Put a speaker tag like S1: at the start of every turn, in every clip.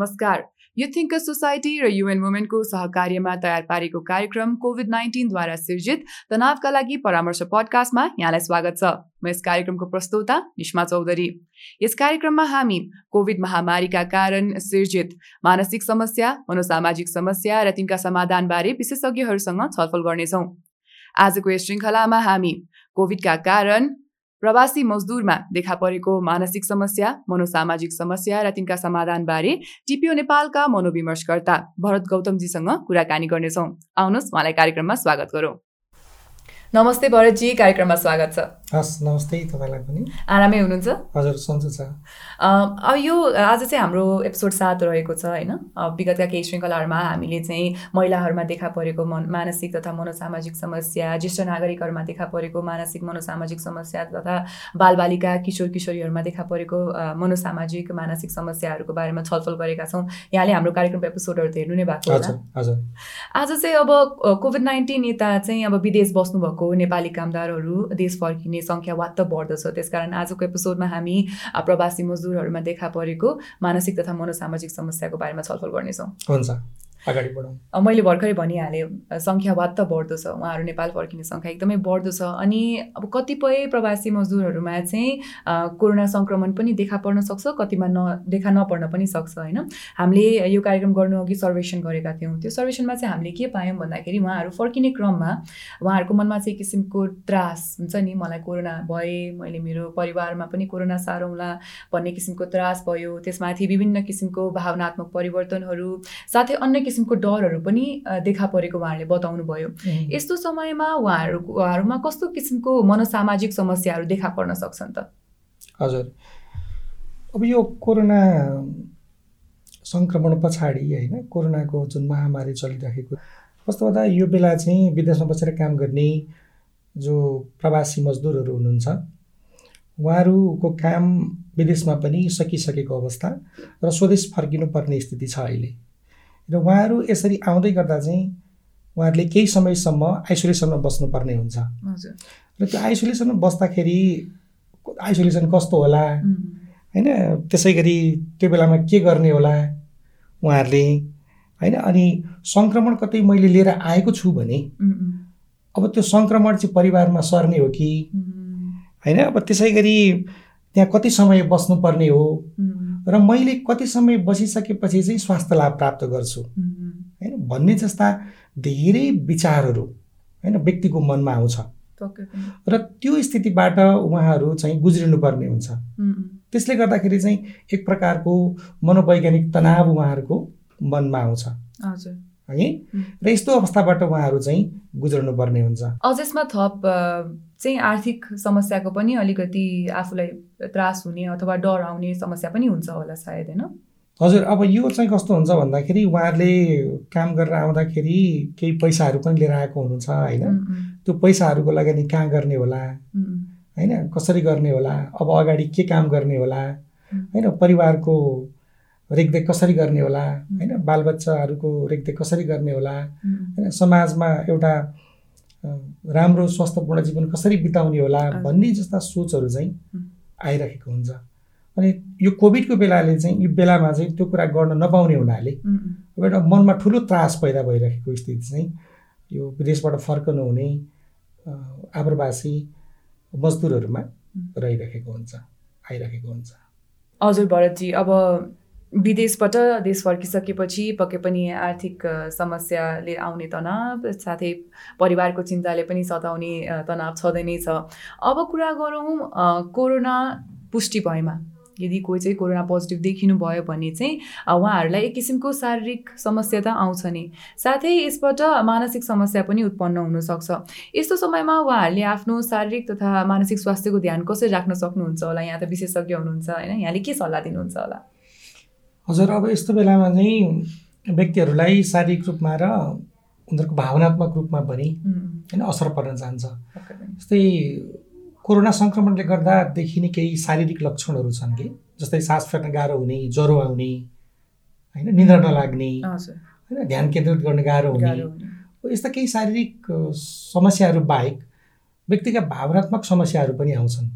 S1: नमस्कार। यो think society र युएन वुमेनको सहकार्यमा तयार पारेको कार्यक्रम कोभिड नाइन्टिनद्वारा सिर्जित तनावका लागि परामर्श पडकास्टमा यहाँलाई स्वागत छ। म यस कार्यक्रमको प्रस्तोता निष्मा चौधरी। यस कार्यक्रममा हामी कोभिड महामारीका कारण सिर्जित मानसिक समस्या मनोसामाजिक समस्या र तिनका समाधानबारे विशेषज्ञहरूसँग छलफल गर्नेछौँ। आजको यस श्रृङ्खलामा हामी कोभिडका कारण प्रवासी मजदुरमा देखा परेको मानसिक समस्या मनोसामाजिक समस्या र तिनका समाधानबारे टिपिओ नेपालका मनोविमर्शकर्ता भरत गौतमजीसँग कुराकानी गर्नेछौँ। आउनुहोस् उहाँलाई कार्यक्रममा स्वागत गरौँ। नमस्ते भरतजी कार्यक्रममा स्वागत छ।
S2: हस् नमस्ते तपाईँलाई पनि।
S1: आरामै हुनुहुन्छ?
S2: हजुर सन्चो छ।
S1: अब यो आज चाहिँ हाम्रो एपिसोड सात रहेको छ होइन? विगतका केही श्रृङ्खलाहरूमा हामीले चाहिँ महिलाहरूमा देखा परेको मन मानसिक तथा मनोसामाजिक समस्या ज्येष्ठ नागरिकहरूमा देखा परेको मानसिक मनोसामाजिक समस्या तथा बालबालिका किशोर किशोरीहरूमा देखा परेको मनोसामाजिक मानसिक समस्याहरूको बारेमा छलफल गरेका छौँ। यहाँले हाम्रो कार्यक्रमको एपिसोडहरू त हेर्नु नै भएको
S2: होला।
S1: आज चाहिँ अब कोभिड नाइन्टिन यता चाहिँ अब विदेश बस्नुभएको भएको नेपाली कामदारहरू देश फर्किने सङ्ख्या वात्त बढ्दछ। त्यसकारण आजको एपिसोडमा हामी प्रवासी मजदुरहरूमा देखा परेको मानसिक तथा मनोसामाजिक समस्याको बारेमा छलफल गर्नेछौँ।
S2: हुन्छ। अगाडि
S1: मैले भर्खरै भनिहालेँ सङ्ख्या वात्त बढ्दो छ उहाँहरू नेपाल फर्किने सङ्ख्या एकदमै बढ्दो छ अनि अब कतिपय प्रवासी मजदुरहरूमा चाहिँ कोरोना सङ्क्रमण पनि देखा पर्न सक्छ कतिमा न देखा नपर्न पनि सक्छ होइन? हामीले यो कार्यक्रम गर्नु अघि सर्वेक्षण गरेका थियौँ। त्यो सर्वेक्षणमा चाहिँ हामीले के पायौँ भन्दाखेरि उहाँहरू फर्किने क्रममा उहाँहरूको मनमा चाहिँ किसिमको त्रास हुन्छ नि मलाई कोरोना भए मैले मेरो परिवारमा पनि कोरोना सारौँला भन्ने किसिमको त्रास भयो। त्यसमाथि विभिन्न किसिमको भावनात्मक परिवर्तनहरू साथै अन्य किसिमको डरहरू पनि देखा परेको उहाँहरूले बताउनु भयो यस्तो समयमा उहाँहरू उहाँहरूमा कस्तो किसिमको मनोसामाजिक समस्याहरू देखा पर्न सक्छन् त?
S2: हजुर। अब यो कोरोना सङ्क्रमण पछाडि होइन कोरोनाको जुन महामारी चलिरहेको वास्तवता यो बेला चाहिँ विदेशमा बसेर काम गर्ने जो प्रवासी मजदुरहरू हुनुहुन्छ उहाँहरूको काम विदेशमा पनि सकिसकेको अवस्था र स्वदेश फर्किनु पर्ने स्थिति छ अहिले। र उहाँहरू यसरी आउँदै गर्दा चाहिँ उहाँहरूले केही समयसम्म आइसोलेसनमा बस्नुपर्ने हुन्छ। र त्यो आइसोलेसनमा बस्दाखेरि आइसोलेसन कस्तो होला? होइन त्यसै गरी त्यो बेलामा के गर्ने होला उहाँहरूले? होइन अनि सङ्क्रमण कतै मैले लिएर आएको छु भने अब त्यो सङ्क्रमण चाहिँ परिवारमा सर्ने हो कि? होइन अब त्यसै गरी त्यहाँ कति समय बस्नुपर्ने हो? र मैले कति समय बसिसकेपछि चाहिँ स्वास्थ्य लाभ प्राप्त गर्छु। होइन भन्ने जस्ता धेरै विचारहरू होइन व्यक्तिको मनमा आउँछ। र त्यो स्थितिबाट उहाँहरू चाहिँ गुज्रिनुपर्ने हुन्छ। त्यसले गर्दाखेरि चाहिँ एक प्रकारको मनोवैज्ञानिक तनाव उहाँहरूको मनमा आउँछ। है? र यस्तो अवस्थाबाट उहाँहरू चाहिँ गुज्रनु पर्ने हुन्छ।
S1: अझ यसमा थप चाहिँ आर्थिक समस्याको पनि अलिकति आफूलाई त्रास हुने अथवा डर आउने समस्या पनि हुन्छ होला सायद होइन?
S2: हजुर अब यो चाहिँ कस्तो हुन्छ भन्दाखेरि उहाँहरूले काम गरेर आउँदाखेरि केही पैसाहरू पनि लिएर आएको हुनुहुन्छ होइन? त्यो पैसाहरूको लगानी कहाँ गर्ने होला? होइन कसरी गर्ने होला? अब अगाडि के काम गर्ने होला? होइन परिवारको रेखदेख कसरी गर्ने होला होइन? बालबच्चाहरूको रेखदेख कसरी गर्ने होला होइन? समाजमा एउटा राम्रो स्वास्थ्यपूर्ण जीवन कसरी बिताउने होला भन्ने जस्ता सोचहरू चाहिँ आइरहेको हुन्छ। अनि यो कोभिडको बेलाले चाहिँ यो बेलामा चाहिँ त्यो कुरा गर्न नपाउने हुनाले अब एउटा मनमा ठुलो त्रास पैदा भइरहेको स्थिति चाहिँ यो विदेशबाट फर्कनु हुने आप्रवासी मजदुरहरूमा रहिरहेको हुन्छ आइरहेको हुन्छ।
S1: हजुर भरतजी अब विदेशबाट देश फर्किसकेपछि पक्कै पनि आर्थिक समस्याले आउने तनाव साथै परिवारको चिन्ताले पनि सताउने तनाव छँदै नै छ। अब कुरा गरौँ कोरोना पुष्टि भएमा। यदि कोही चाहिँ कोरोना पोजिटिभ देखिनु भयो भने चाहिँ उहाँहरूलाई एक किसिमको शारीरिक समस्या त आउँछ नि। साथै यसबाट मानसिक समस्या पनि उत्पन्न हुनसक्छ। यस्तो समयमा उहाँहरूले आफ्नो शारीरिक तथा मानसिक स्वास्थ्यको ध्यान कसरी राख्न सक्नुहुन्छ होला? यहाँ त विशेषज्ञ हुनुहुन्छ होइन? यहाँले के सल्लाह दिनुहुन्छ होला?
S2: हजुर अब यस्तो बेलामा चाहिँ व्यक्तिहरूलाई शारीरिक रूपमा र उनीहरूको भावनात्मक रूपमा पनि होइन असर पर्न जान्छ। जस्तै कोरोना सङ्क्रमणले गर्दा देखिने केही शारीरिक लक्षणहरू छन् कि? जस्तै सास फेर्न गाह्रो हुने ज्वरो आउने होइन निन्द्रा नलाग्ने होइन ध्यान केन्द्रित गर्ने गाह्रो हुने। यस्ता केही शारीरिक समस्याहरू बाहेक व्यक्तिका भावनात्मक समस्याहरू पनि आउँछन्।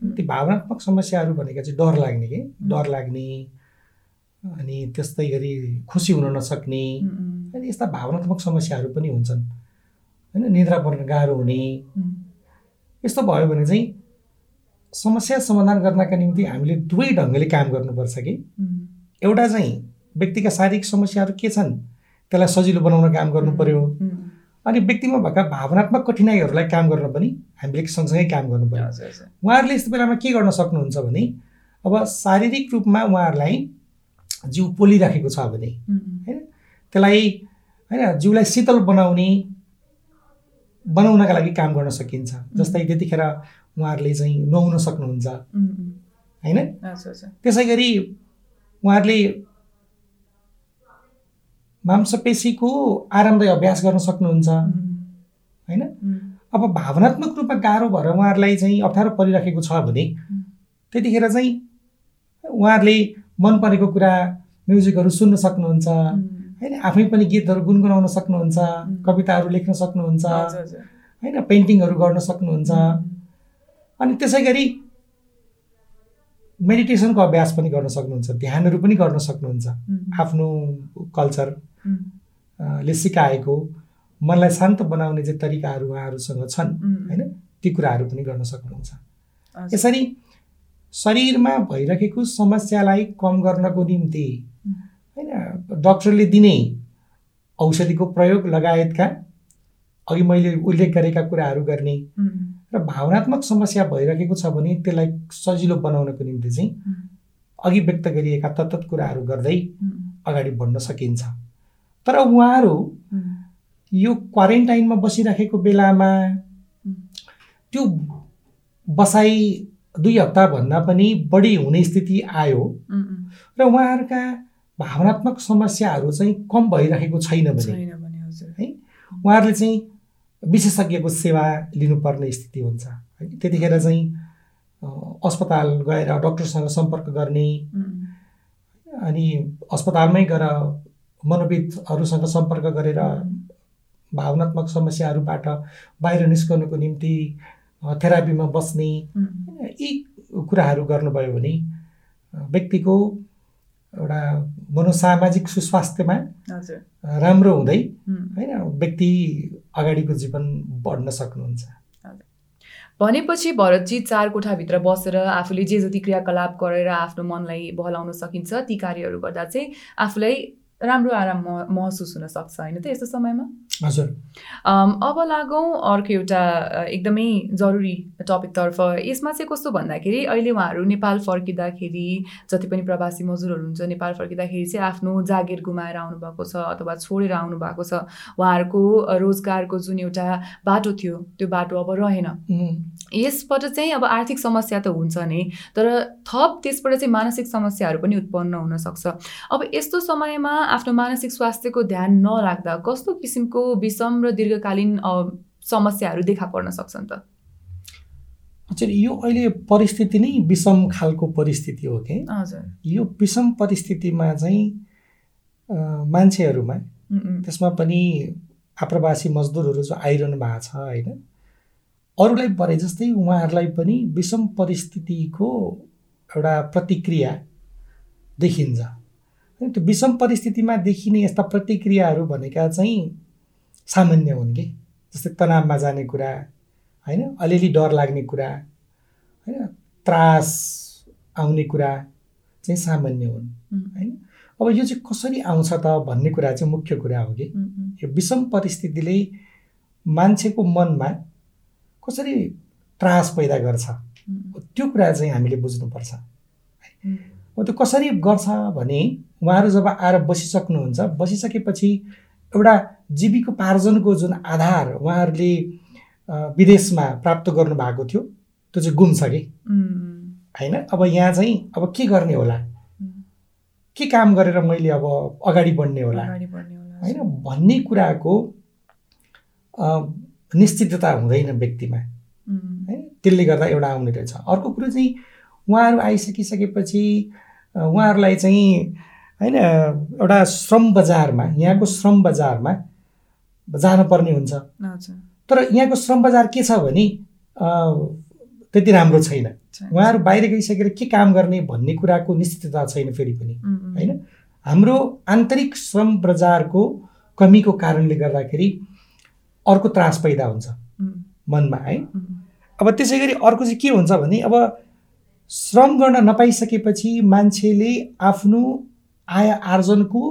S2: ती भावनात्मक समस्याहरू भनेका चाहिँ डर लाग्ने कि? डर लाग्ने अनि त्यस्तै गरी खुसी हुन नसक्ने। अनि यस्ता भावनात्मक समस्याहरू पनि हुन्छन्। होइन निद्रा पर्न गाह्रो हुने। यस्तो भयो भने चाहिँ समस्या समाधान गर्नका निम्ति हामीले दुवै ढङ्गले काम गर्नुपर्छ कि। एउटा चाहिँ व्यक्तिका शारीरिक समस्याहरू के छन् त्यसलाई सजिलो बनाउन काम गर्नु पर्यो। अनि व्यक्तिमा भएका भावनात्मक कठिनाइहरूलाई काम गर्न पनि हामीले सँगसँगै काम गर्नु
S1: हजुर।
S2: उहाँहरूले यस्तो बेलामा के गर्न सक्नुहुन्छ भने अब शारीरिक रूपमा उहाँहरूलाई जिउ पोलिराखेको छ भने। होइन? त्यसलाई होइन जिउलाई शीतल बनाउने बनाउनका लागि काम गर्न सकिन्छ। जस्तै त्यतिखेर उहाँहरूले चाहिँ नुहाउन सक्नुहुन्छ। होइन। त्यसै गरी उहाँहरूले मांसपेशीको आरामदायी अभ्यास गर्न सक्नुहुन्छ। होइन? अब भावनात्मक रूपमा गाह्रो भएर उहाँहरूलाई चाहिँ अप्ठ्यारो परिराखेको छ भने त्यतिखेर चाहिँ उहाँहरूले मन परेको कुरा म्युजिकहरू सुन्न सक्नुहुन्छ। होइन आफै पनि गीतहरू गुनगुनाउन सक्नुहुन्छ कविताहरू लेख्न सक्नुहुन्छ। होइन पेन्टिङहरू गर्न सक्नुहुन्छ। अनि त्यसै गरी मेडिटेसनको अभ्यास पनि गर्न सक्नुहुन्छ ध्यानहरू पनि गर्न सक्नुहुन्छ। आफ्नो कल्चर ले सिकाएको मनलाई शान्त बनाउने चाहिँ तरिकाहरू उहाँहरूसँग छन् होइन ती कुराहरू पनि गर्न सक्नुहुन्छ। यसरी शरीरमा भइरहेको समस्यालाई कम गर्नको निम्ति होइन डक्टरले दिने औषधिको प्रयोग लगायतका अघि मैले उल्लेख गरेका कुराहरू गर्ने र भावनात्मक समस्या भइरहेको छ भने त्यसलाई सजिलो बनाउनको निम्ति चाहिँ अघि व्यक्त गरिएका तत्त कुराहरू गर्दै अगाडि बढ्न सकिन्छ। तर उहाँहरू यो क्वारेन्टाइनमा बसिराखेको बेलामा त्यो बसाइ दुई हप्ताभन्दा पनि बढी हुने स्थिति आयो। र उहाँहरूका भावनात्मक समस्याहरू चाहिँ कम भइरहेको छैन भने। है उहाँहरूले चाहिँ विशेषज्ञको सेवा लिनुपर्ने स्थिति हुन्छ। है त्यतिखेर चाहिँ अस्पताल गएर डक्टरसँग सम्पर्क गर्ने अनि अस्पतालमै गएर मनोविदहरूसँग सम्पर्क गरेर भावनात्मक समस्याहरूबाट बाहिर निस्कनुको निम्ति थेरापीमा बस्ने यी कुराहरू गर्नुभयो भने व्यक्तिको एउटा मनोसामाजिक सुस्वास्थ्यमा राम्रो हुँदै होइन व्यक्ति अगाडिको जीवन बढ्न सक्नुहुन्छ।
S1: भनेपछि भरतजी चार कोठाभित्र बसेर आफूले जे जति क्रियाकलाप गरेर आफ्नो मनलाई बहलाउन सकिन्छ ती कार्यहरू गर्दा चाहिँ आफूलाई राम्रो आराम महसुस हुन सक्छ होइन? त यस्तो समयमा?
S2: हजुर।
S1: अब लागौँ अर्को एउटा एकदमै जरुरी टपिकतर्फ यसमा चाहिँ कस्तो भन्दाखेरि अहिले उहाँहरू नेपाल फर्किँदाखेरि जति पनि प्रवासी मजदुरहरू हुन्छ नेपाल फर्किँदाखेरि चाहिँ आफ्नो जागिर गुमाएर आउनुभएको छ अथवा छोडेर आउनुभएको छ। उहाँहरूको रोजगारको जुन एउटा बाटो थियो त्यो बाटो अब रहेन। यसबाट चाहिँ अब आर्थिक समस्या त हुन्छ नै तर थप त्यसबाट चाहिँ मानसिक समस्याहरू पनि उत्पन्न हुनसक्छ अब यस्तो समयमा आफ्नो मानसिक स्वास्थ्यको ध्यान नराख्दा कस्तो किसिमको विषम र दीर्घकालीन समस्याहरू देखा पर्न सक्छन् त?
S2: हजुर यो अहिले परिस्थिति नै विषम खालको परिस्थिति हो कि?
S1: हजुर।
S2: यो विषम परिस्थितिमा चाहिँ मान्छेहरूमा त्यसमा पनि आप्रवासी मजदुरहरू जो आइरहनु भएको छ होइन? अरूलाई परे जस्तै उहाँहरूलाई पनि विषम परिस्थितिको एउटा प्रतिक्रिया देखिन्छ। त्यो विषम परिस्थितिमा देखिने यस्ता प्रतिक्रियाहरू भनेका चाहिँ सामान्य हुन् कि? जस्तै तनावमा जाने कुरा होइन? अलिअलि डर लाग्ने कुरा होइन? त्रास आउने कुरा चाहिँ सामान्य हुन् होइन? अब यो चाहिँ कसरी आउँछ त भन्ने कुरा चाहिँ मुख्य कुरा हो कि? यो विषम परिस्थितिले मान्छेको मनमा कसरी त्रास पैदा गर्छ? त्यो कुरा चाहिँ हामीले बुझ्नुपर्छ। अब त्यो कसरी गर्छ भने उहाँहरू जब आएर बसिसक्नुहुन्छ बसिसकेपछि एउटा जीविकोपार्जनको जुन आधार उहाँहरूले विदेशमा प्राप्त गर्नुभएको थियो त्यो चाहिँ गुम्छ कि
S1: उम्,
S2: होइन? अब यहाँ चाहिँ अब के गर्ने होला? के काम गरेर मैले अब अगाडि बढ्ने होला? होइन? भन्ने कुराको निश्चितता हुँदैन व्यक्तिमा। है त्यसले गर्दा एउटा आउने रहेछ। अर्को कुरो चाहिँ उहाँहरू आइसकिसकेपछि उहाँहरूलाई चाहिँ होइन एउटा श्रम बजारमा यहाँको श्रम बजारमा जानुपर्ने हुन्छ। तर यहाँको श्रम बजार के छ भने त्यति राम्रो छैन। उहाँहरू बाहिर गइसकेर के काम गर्ने भन्ने कुराको निश्चितता छैन फेरि पनि। होइन? हाम्रो आन्तरिक श्रम बजारको कमीको कारणले गर्दाखेरि अर्को त्रास पैदा हुन्छ मनमा है? अब त्यसै गरी अर्को चाहिँ के हुन्छ भने अब श्रम गर्न नपाइसकेपछि मान्छेले आफ्नो आय आर्जनको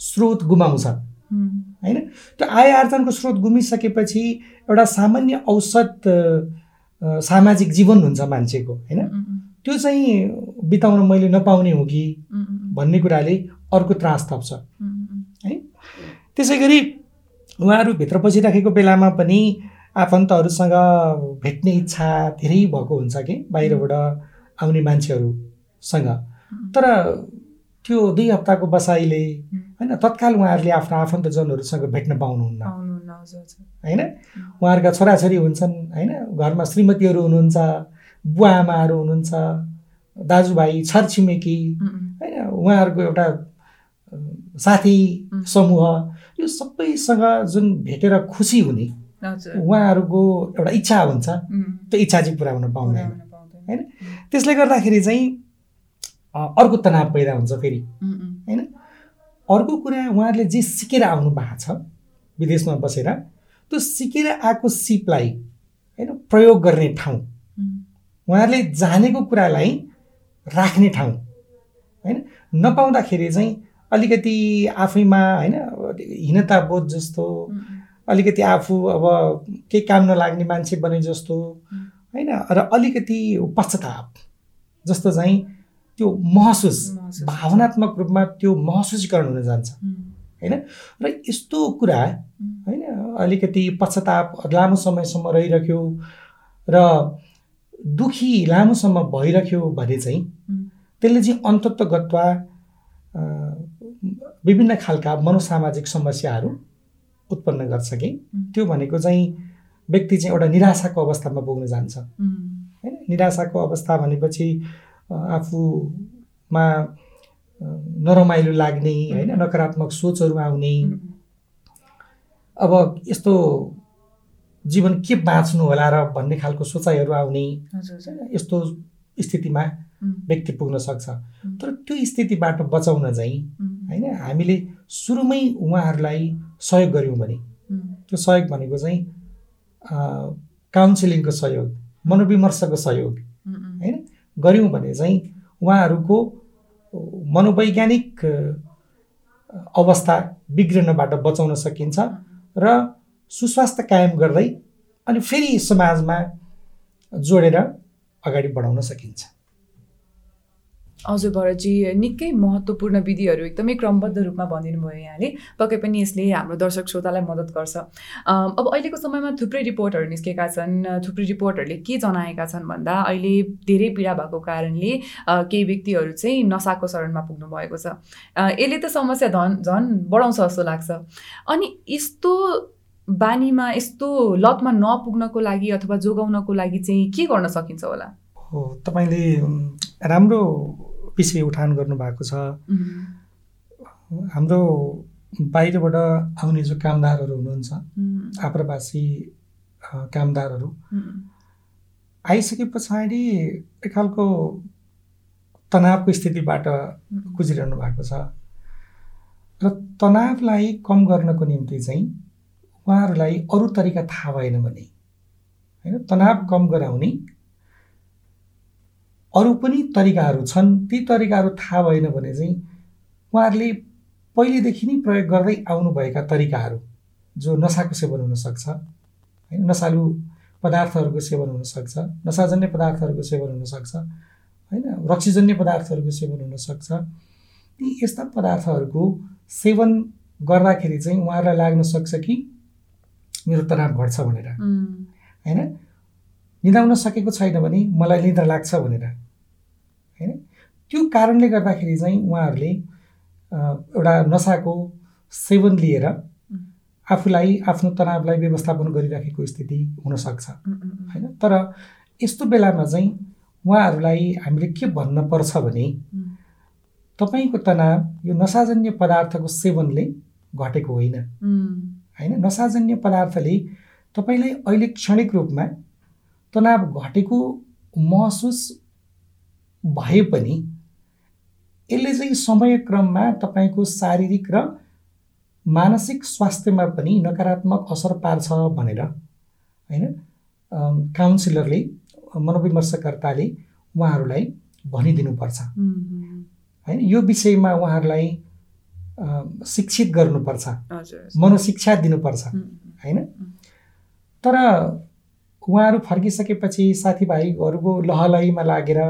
S2: स्रोत गुमाउँछ। होइन? त्यो आय आर्जनको स्रोत गुमिसकेपछि एउटा सामान्य औसत सामाजिक जीवन हुन्छ मान्छेको होइन? त्यो चाहिँ बिताउन मैले नपाउने हो कि भन्ने कुराले अर्को त्रास थप्छ। है त्यसै गरी उहाँहरू भित्र पसिराखेको बेलामा पनि आफन्तहरूसँग भेट्ने इच्छा धेरै भएको हुन्छ कि बाहिरबाट आउने मान्छेहरूसँग। तर त्यो दुई हप्ताको बसाइले होइन तत्काल उहाँहरूले आफ्नो आफन्तजनहरूसँग भेट्न पाउनुहुन्न। होइन? उहाँहरूका छोराछोरी हुन्छन् होइन? घरमा श्रीमतीहरू हुनुहुन्छ बुवा आमाहरू हुनुहुन्छ दाजुभाइ छरछिमेकी होइन? उहाँहरूको एउटा साथी समूह यो सबैसँग जुन भेटेर खुसी हुने उहाँहरूको एउटा इच्छा हुन्छ त्यो इच्छा चाहिँ पुरा हुन पाउँदैन। होइन? त्यसले गर्दाखेरि चाहिँ अर्को तनाव पैदा हुन्छ फेरि। होइन? अर्को कुरा उहाँहरूले जे सिकेर आउनु भएको छ विदेशमा बसेर त्यो सिकेर आएको सिपलाई होइन प्रयोग गर्ने ठाउँ। उहाँहरूले जानेको कुरालाई राख्ने ठाउँ। होइन? नपाउँदाखेरि चाहिँ अलिकति आफैमा होइन हीनता बोध जस्तो अलिकति आफू अब केही काम नलाग्ने मान्छे बने जस्तो होइन? र अलिकति पश्चाताप जस्तो चाहिँ त्यो महसुस भावनात्मक रूपमा त्यो महसुसीकरण हुन जान्छ। होइन? र यस्तो कुरा होइन अलिकति पश्चाताप लामो समयसम्म रहिरह्यो र दुखी लामोसम्म भइरह्यो भने चाहिँ त्यसले चाहिँ अन्तत्वगत्वा विभिन्न खालका मनोसामाजिक समस्याहरू उत्पन्न गर्छ कि? त्यो भनेको चाहिँ व्यक्ति चाहिँ एउटा निराशाको अवस्थामा पुग्न जान्छ। होइन? निराशाको अवस्था भनेपछि आफूमा नरमाइलो लाग्ने होइन नकारात्मक सोचहरू आउने। अब यस्तो जीवन के बाँच्नु होला र भन्ने खालको सोचाइहरू आउने। यस्तो स्थितिमा व्यक्ति पुग्न सक्छ। तर त्यो स्थितिबाट बचाउन चाहिँ होइन हामीले सुरुमै उहाँहरूलाई सहयोग गऱ्यौँ भने। त्यो सहयोग भनेको चाहिँ काउन्सिलिङको सहयोग मनोविमर्शको सहयोग होइन? गऱ्यौँ भने चाहिँ उहाँहरूको मनोवैज्ञानिक अवस्था बिग्रिनबाट बचाउन सकिन्छ र सुस्वास्थ्य कायम गर्दै अनि फेरि समाजमा जोडेर अगाडि बढाउन सकिन्छ।
S1: हजुर भरतजी निकै महत्त्वपूर्ण विधिहरू एकदमै क्रमबद्ध रूपमा भनिदिनु भयो यहाँले। पक्कै पनि यसले हाम्रो दर्शक श्रोतालाई मद्दत गर्छ। अब अहिलेको समयमा थुप्रै रिपोर्टहरू निस्केका छन्। थुप्रै रिपोर्टहरूले के जनाएका छन् भन्दा अहिले धेरै पीडा भएको कारणले केही व्यक्तिहरू चाहिँ नसाको शरणमा पुग्नु भएको छ। यसले त समस्या धन झन् बढाउँछ जस्तो लाग्छ। अनि यस्तो बानीमा यस्तो लतमा नपुग्नको लागि अथवा जोगाउनको लागि चाहिँ के गर्न सकिन्छ होला?
S2: हो तपाईँले राम्रो विषय उठान गर्नुभएको छ। हाम्रो बाहिरबाट आउने जो कामदारहरू हुनुहुन्छ आप्रवासी कामदारहरू आइसके पछाडि एक खालको तनावको स्थितिबाट गुज्रिरहनु भएको छ। र तनावलाई कम गर्नको निम्ति चाहिँ उहाँहरूलाई अरू तरिका थाहा भएन भने होइन तनाव कम गराउने अरू पनि तरिकाहरू छन् ती तरिकाहरू थाहा भएन भने चाहिँ उहाँहरूले पहिलेदेखि नै प्रयोग गर्दै आउनुभएका तरिकाहरू जो नसाको सेवन हुनसक्छ होइन? नसालु पदार्थहरूको सेवन हुनसक्छ नसाजन्य पदार्थहरूको सेवन हुनसक्छ होइन? रक्सीजन्य पदार्थहरूको सेवन हुनसक्छ ती यस्ता पदार्थहरूको सेवन गर्दाखेरि चाहिँ उहाँहरूलाई लाग्न सक्छ कि मेरो तनाव घट्छ भनेर। होइन? निदाउन सकेको छैन भने मलाई निद्रा लाग्छ भनेर। त्यो कारणले गर्दाखेरि चाहिँ उहाँहरूले एउटा नसाको सेवन लिएर आफूलाई आफ्नो तनावलाई व्यवस्थापन गरिराखेको स्थिति हुनसक्छ। होइन? तर यस्तो बेलामा चाहिँ उहाँहरूलाई हामीले के भन्न पर्छ भने तपाईँको तनाव यो नसाजन्य पदार्थको सेवनले घटेको होइन। होइन? नसाजन्य पदार्थले तपाईँलाई अहिले क्षणिक रूपमा तनाव घटेको महसुस भए पनि यसले चाहिँ समयक्रममा तपाईँको शारीरिक र मानसिक स्वास्थ्यमा पनि नकारात्मक असर पार्छ भनेर होइन? काउन्सिलरले मनोविमर्शकर्ताले उहाँहरूलाई भनिदिनुपर्छ। होइन? यो विषयमा उहाँहरूलाई शिक्षित गर्नुपर्छ। मनोशिक्षा दिनुपर्छ। होइन? तर उहाँहरू फर्किसकेपछि साथीभाइहरूको लहलहीमा लागेर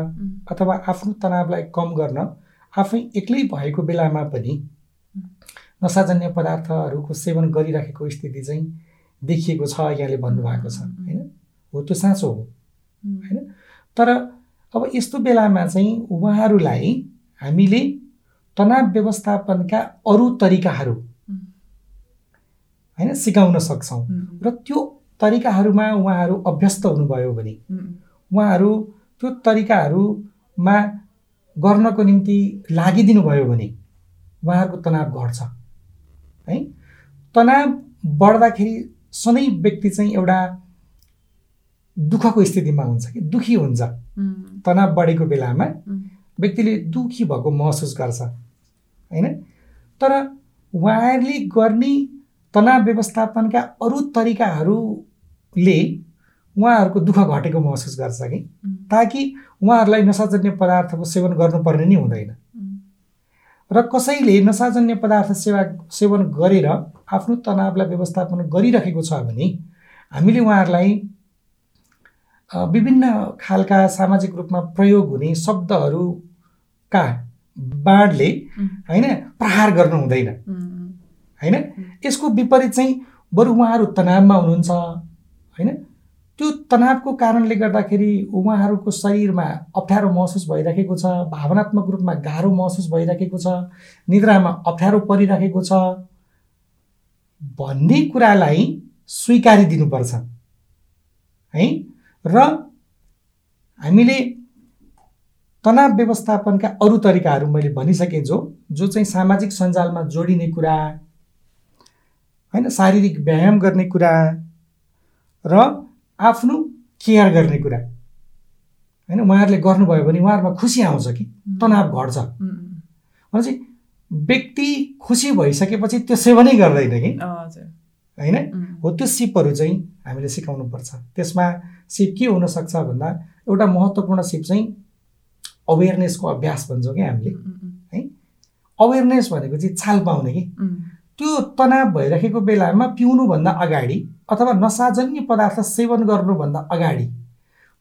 S2: अथवा आफ्नो तनावलाई कम गर्न आफै एक्लै भएको बेलामा पनि नसाजन्य पदार्थहरूको सेवन गरिराखेको स्थिति चाहिँ देखिएको छ यहाँले भन्नुभएको छ होइन? हो त्यो साँचो हो होइन? तर अब यस्तो बेलामा चाहिँ उहाँहरूलाई हामीले तनाव व्यवस्थापनका अरू तरिकाहरू होइन सिकाउन सक्छौँ र त्यो तरिकाहरूमा उहाँहरू अभ्यस्त हुनुभयो भने उहाँहरू त्यो तरिकाहरूमा गर्नको निम्ति लागिदिनु भयो भने उहाँहरूको तनाव घट्छ। है? तनाव बढ्दाखेरि सधैँ व्यक्ति चाहिँ एउटा दुःखको स्थितिमा हुन्छ कि? दुखी हुन्छ। तनाव बढेको बेलामा व्यक्तिले दुखी भएको महसुस गर्छ। होइन? तर उहाँहरूले गर्ने तनाव व्यवस्थापनका अरू तरिकाहरूले उहाँहरूको दुःख घटेको महसुस गर्छ कि? ताकि उहाँहरूलाई नसाजन्य पदार्थको सेवन गर्नुपर्ने नै हुँदैन। र कसैले नसाजन्य पदार्थ सेवा सेवन गरेर आफ्नो तनावलाई व्यवस्थापन गरिरहेको छ भने हामीले उहाँहरूलाई विभिन्न खालका सामाजिक रूपमा प्रयोग हुने शब्दहरूका बाँडले होइन प्रहार गर्नु हुँदैन। होइन? यसको विपरीत चाहिँ बरु उहाँहरू तनावमा हुनुहुन्छ होइन? त्यो तनावको कारणले गर्दाखेरि उहाँहरूको शरीरमा अप्ठ्यारो महसुस भइरहेको छ भावनात्मक रूपमा गाह्रो महसुस भइरहेको छ निद्रामा अप्ठ्यारो परिरहेको छ भन्ने कुरालाई स्वीकारी दिनुपर्छ। है? र हामीले तनाव व्यवस्थापनका अरू तरिकाहरू मैले भनिसकेँ जो जो चाहिँ सामाजिक सञ्जालमा जोडिने कुरा होइन शारीरिक व्यायाम गर्ने कुरा र आफ्नो केयर गर्ने कुरा। होइन उहाँहरूले गर्नुभयो भने उहाँहरूमा खुसी आउँछ कि? तनाव घट्छ। भनेपछि व्यक्ति खुसी भइसकेपछि त्यो सेवनै गर्दैन कि? होइन? हो त्यो सिपहरू चाहिँ हामीले सिकाउनुपर्छ। त्यसमा सिप के हुनसक्छ भन्दा एउटा महत्त्वपूर्ण सिप चाहिँ अवेरनेसको अभ्यास भन्छौँ कि हामीले। है? अवेरनेस भनेको चाहिँ चाल पाउने कि? त्यो तनाव भइराखेको बेलामा पिउनुभन्दा अगाडि अथवा नसाजन्य पदार्थ सेवन गर्नुभन्दा अगाडि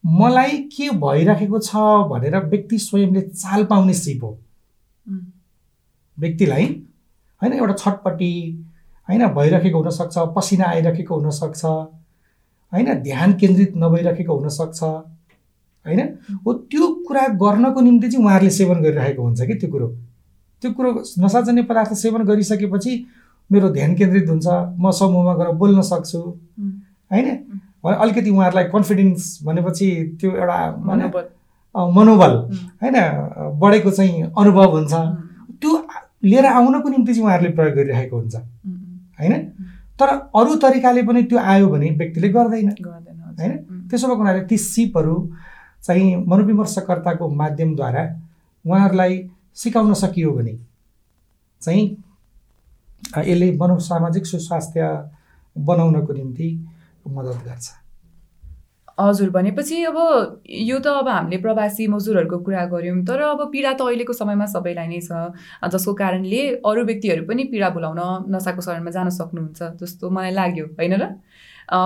S2: मलाई के भइराखेको छ भनेर व्यक्ति स्वयंले चाल पाउने सिप हो। व्यक्तिलाई होइन एउटा छटपट्टि होइन भइराखेको हुनसक्छ पसिना आइराखेको हुनसक्छ होइन ध्यान केन्द्रित नभइराखेको हुनसक्छ होइन? हो त्यो कुरा गर्नको निम्ति चाहिँ उहाँहरूले सेवन गरिरहेको हुन्छ कि त्यो कुरो? त्यो कुरो नसाजन्य पदार्थ सेवन गरिसकेपछि मेरो ध्यान केन्द्रित हुन्छ म समूहमा गएर बोल्न सक्छु। होइन? अलिकति उहाँहरूलाई कन्फिडेन्स भनेपछि त्यो एउटा मनोबल। होइन? बढेको चाहिँ अनुभव हुन्छ। त्यो लिएर आउनको निम्ति चाहिँ उहाँहरूले प्रयोग गरिरहेको हुन्छ। होइन? तर अरू तरिकाले पनि त्यो आयो भने व्यक्तिले गर्दैन। होइन? त्यसो भएको हुनाले ती सिपहरू चाहिँ मनोविमर्शकर्ताको माध्यमद्वारा उहाँहरूलाई सिकाउन सकियो भने चाहिँ यसले मनोसामाजिक सुस्वास्थ्य बनाउनको निम्ति मद्दत गर्छ।
S1: हजुर भनेपछि अब यो त अब हामीले प्रवासी मजदुरहरूको कुरा गऱ्यौँ तर अब पीडा त अहिलेको समयमा सबैलाई नै छ। जसको कारणले अरू व्यक्तिहरू पनि पीडा बोलाउन नसाको शरणमा जान सक्नुहुन्छ जस्तो मलाई लाग्यो होइन र?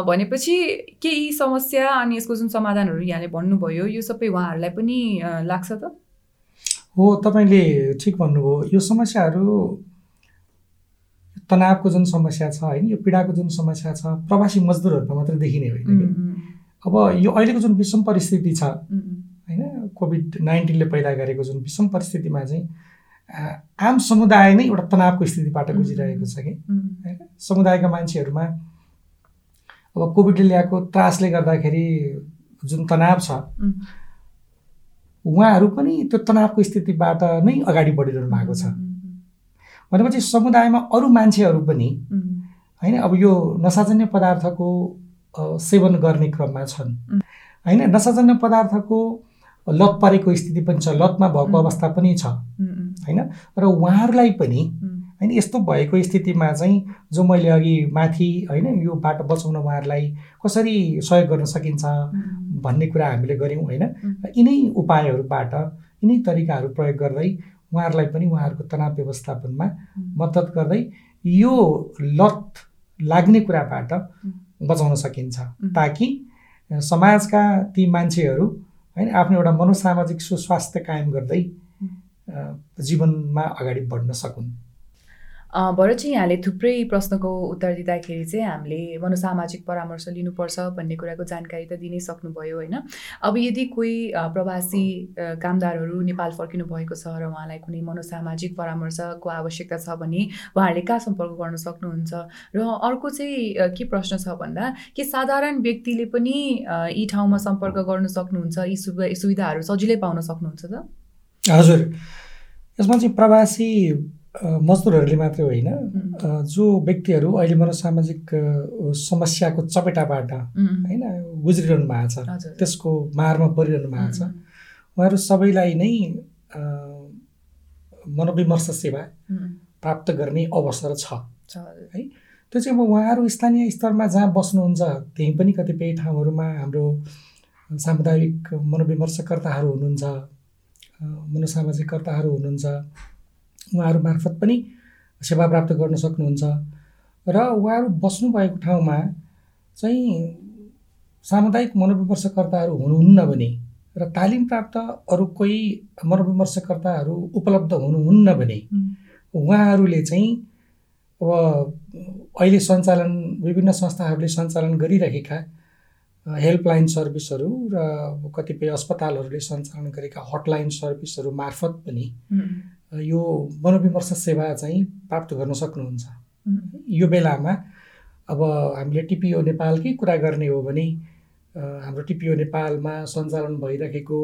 S1: भनेपछि केही समस्या अनि यसको जुन समाधानहरू यहाँले भन्नुभयो यो सबै उहाँहरूलाई पनि लाग्छ त?
S2: हो तपाईँले ठिक भन्नुभयो। यो समस्याहरू तनावको जुन समस्या छ होइन यो पीडाको जुन समस्या छ प्रवासी मजदुरहरूमा मात्रै देखिने होइन अब यो अहिलेको जुन विषम परिस्थिति छ होइन कोभिड नाइन्टिनले पैदा गरेको जुन विषम परिस्थितिमा चाहिँ आम समुदाय नै एउटा तनावको स्थितिबाट गुजिरहेको छ कि? होइन? समुदायका मान्छेहरूमा अब कोभिडले ल्याएको त्रासले गर्दाखेरि जुन तनाव छ उहाँहरू पनि त्यो तनावको स्थितिबाट नै अगाडि बढिरहनु भएको छ। भनेपछि समुदायमा अरू मान्छेहरू पनि होइन अब यो नसाजन्य पदार्थको सेवन गर्ने क्रममा छन्। होइन नसाजन्य पदार्थको लत परेको स्थिति पनि छ लतमा भएको. अवस्था पनि छ। होइन र उहाँहरूलाई पनि होइन यस्तो भएको स्थितिमा चाहिँ जो मैले अघि माथि होइन यो बाटो बचाउन उहाँहरूलाई कसरी सहयोग गर्न सकिन्छ भन्ने कुरा हामीले गऱ्यौँ होइन। यिनै उपायहरूबाट यिनै तरिकाहरू प्रयोग गर्दै उहाँहरूलाई पनि उहाँहरूको तनाव व्यवस्थापनमा. मद्दत गर्दै यो लत लाग्ने कुराबाट. बचाउन सकिन्छ. ताकि समाजका ती मान्छेहरू होइन आफ्नो एउटा मनोसामाजिक सुस्वास्थ्य कायम गर्दै जीवनमा अगाडि बढ्न सकुन्
S1: भरत चाहिँ यहाँले थुप्रै प्रश्नको उत्तर दिँदाखेरि चाहिँ हामीले मनोसामाजिक परामर्श लिनुपर्छ भन्ने कुराको जानकारी त दिनै सक्नुभयो होइन? अब यदि कोही प्रवासी कामदारहरू नेपाल फर्किनु भएको छ र उहाँलाई कुनै मनोसामाजिक परामर्शको आवश्यकता छ भने उहाँहरूले कहाँ सम्पर्क गर्न सक्नुहुन्छ? र अर्को चाहिँ के प्रश्न छ भन्दा के साधारण व्यक्तिले पनि यी ठाउँमा सम्पर्क गर्न सक्नुहुन्छ? यी सुवि सुविधाहरू सजिलै पाउन सक्नुहुन्छ त?
S2: हजुर। यसमा चाहिँ प्रवासी मजदुरहरूले मात्रै होइन। जो व्यक्तिहरू अहिले मनोसामाजिक समस्याको चपेटाबाट होइन गुज्रिरहनु भएको छ त्यसको मारमा परिरहनु भएको छ। उहाँहरू सबैलाई नै मनोविमर्श सेवा प्राप्त गर्ने अवसर छ।
S1: हजुर।
S2: त्यो चाहिँ अब उहाँहरू स्थानीय स्तरमा जहाँ बस्नुहुन्छ त्यहीँ पनि कतिपय ठाउँहरूमा हाम्रो सामुदायिक मनोविमर्शकर्ताहरू हुनुहुन्छ मनोसामाजिककर्ताहरू हुनुहुन्छ। उहाँहरू मार्फत पनि सेवा प्राप्त गर्न सक्नुहुन्छ। र उहाँहरू बस्नुभएको ठाउँमा चाहिँ सामुदायिक मनोविमर्शकर्ताहरू हुनुहुन्न भने र तालिम प्राप्त अरू कोही मनोविमर्शकर्ताहरू उपलब्ध हुनुहुन्न भने उहाँहरूले चाहिँ अब अहिले सञ्चालन विभिन्न संस्थाहरूले सञ्चालन गरिरहेका हेल्पलाइन सर्भिसहरू र कतिपय अस्पतालहरूले सञ्चालन गरेका हटलाइन सर्भिसहरू मार्फत पनि यो मनोविमर्श सेवा चाहिँ प्राप्त गर्न सक्नुहुन्छ। यो बेलामा अब हामीले टिपिओ नेपालकै कुरा गर्ने हो भने हाम्रो टिपिओ नेपालमा सञ्चालन भइरहेको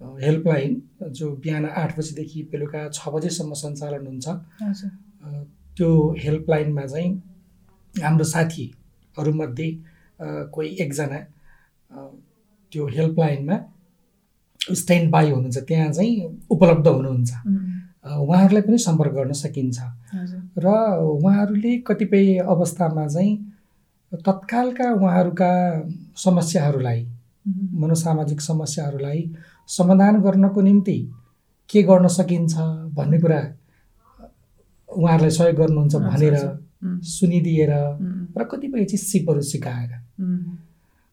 S2: अ, हेल्पलाइन जो बिहान आठ बजीदेखि बेलुका छ बजेसम्म सञ्चालन हुन्छ। त्यो हेल्पलाइनमा चाहिँ हाम्रो साथीहरूमध्ये कोही एकजना त्यो हेल्पलाइनमा स्ट्यान्ड बाई हुनुहुन्छ त्यहाँ चाहिँ उपलब्ध हुनुहुन्छ। उहाँहरूलाई पनि सम्पर्क गर्न सकिन्छ। र उहाँहरूले कतिपय अवस्थामा चाहिँ तत्कालका उहाँहरूका समस्याहरूलाई मनोसामाजिक समस्याहरूलाई समाधान गर्नको निम्ति के गर्न सकिन्छ भन्ने कुरा उहाँहरूलाई सहयोग गर्नुहुन्छ भनेर सुनिदिएर र कतिपय चाहिँ सिपहरू सिकाएर।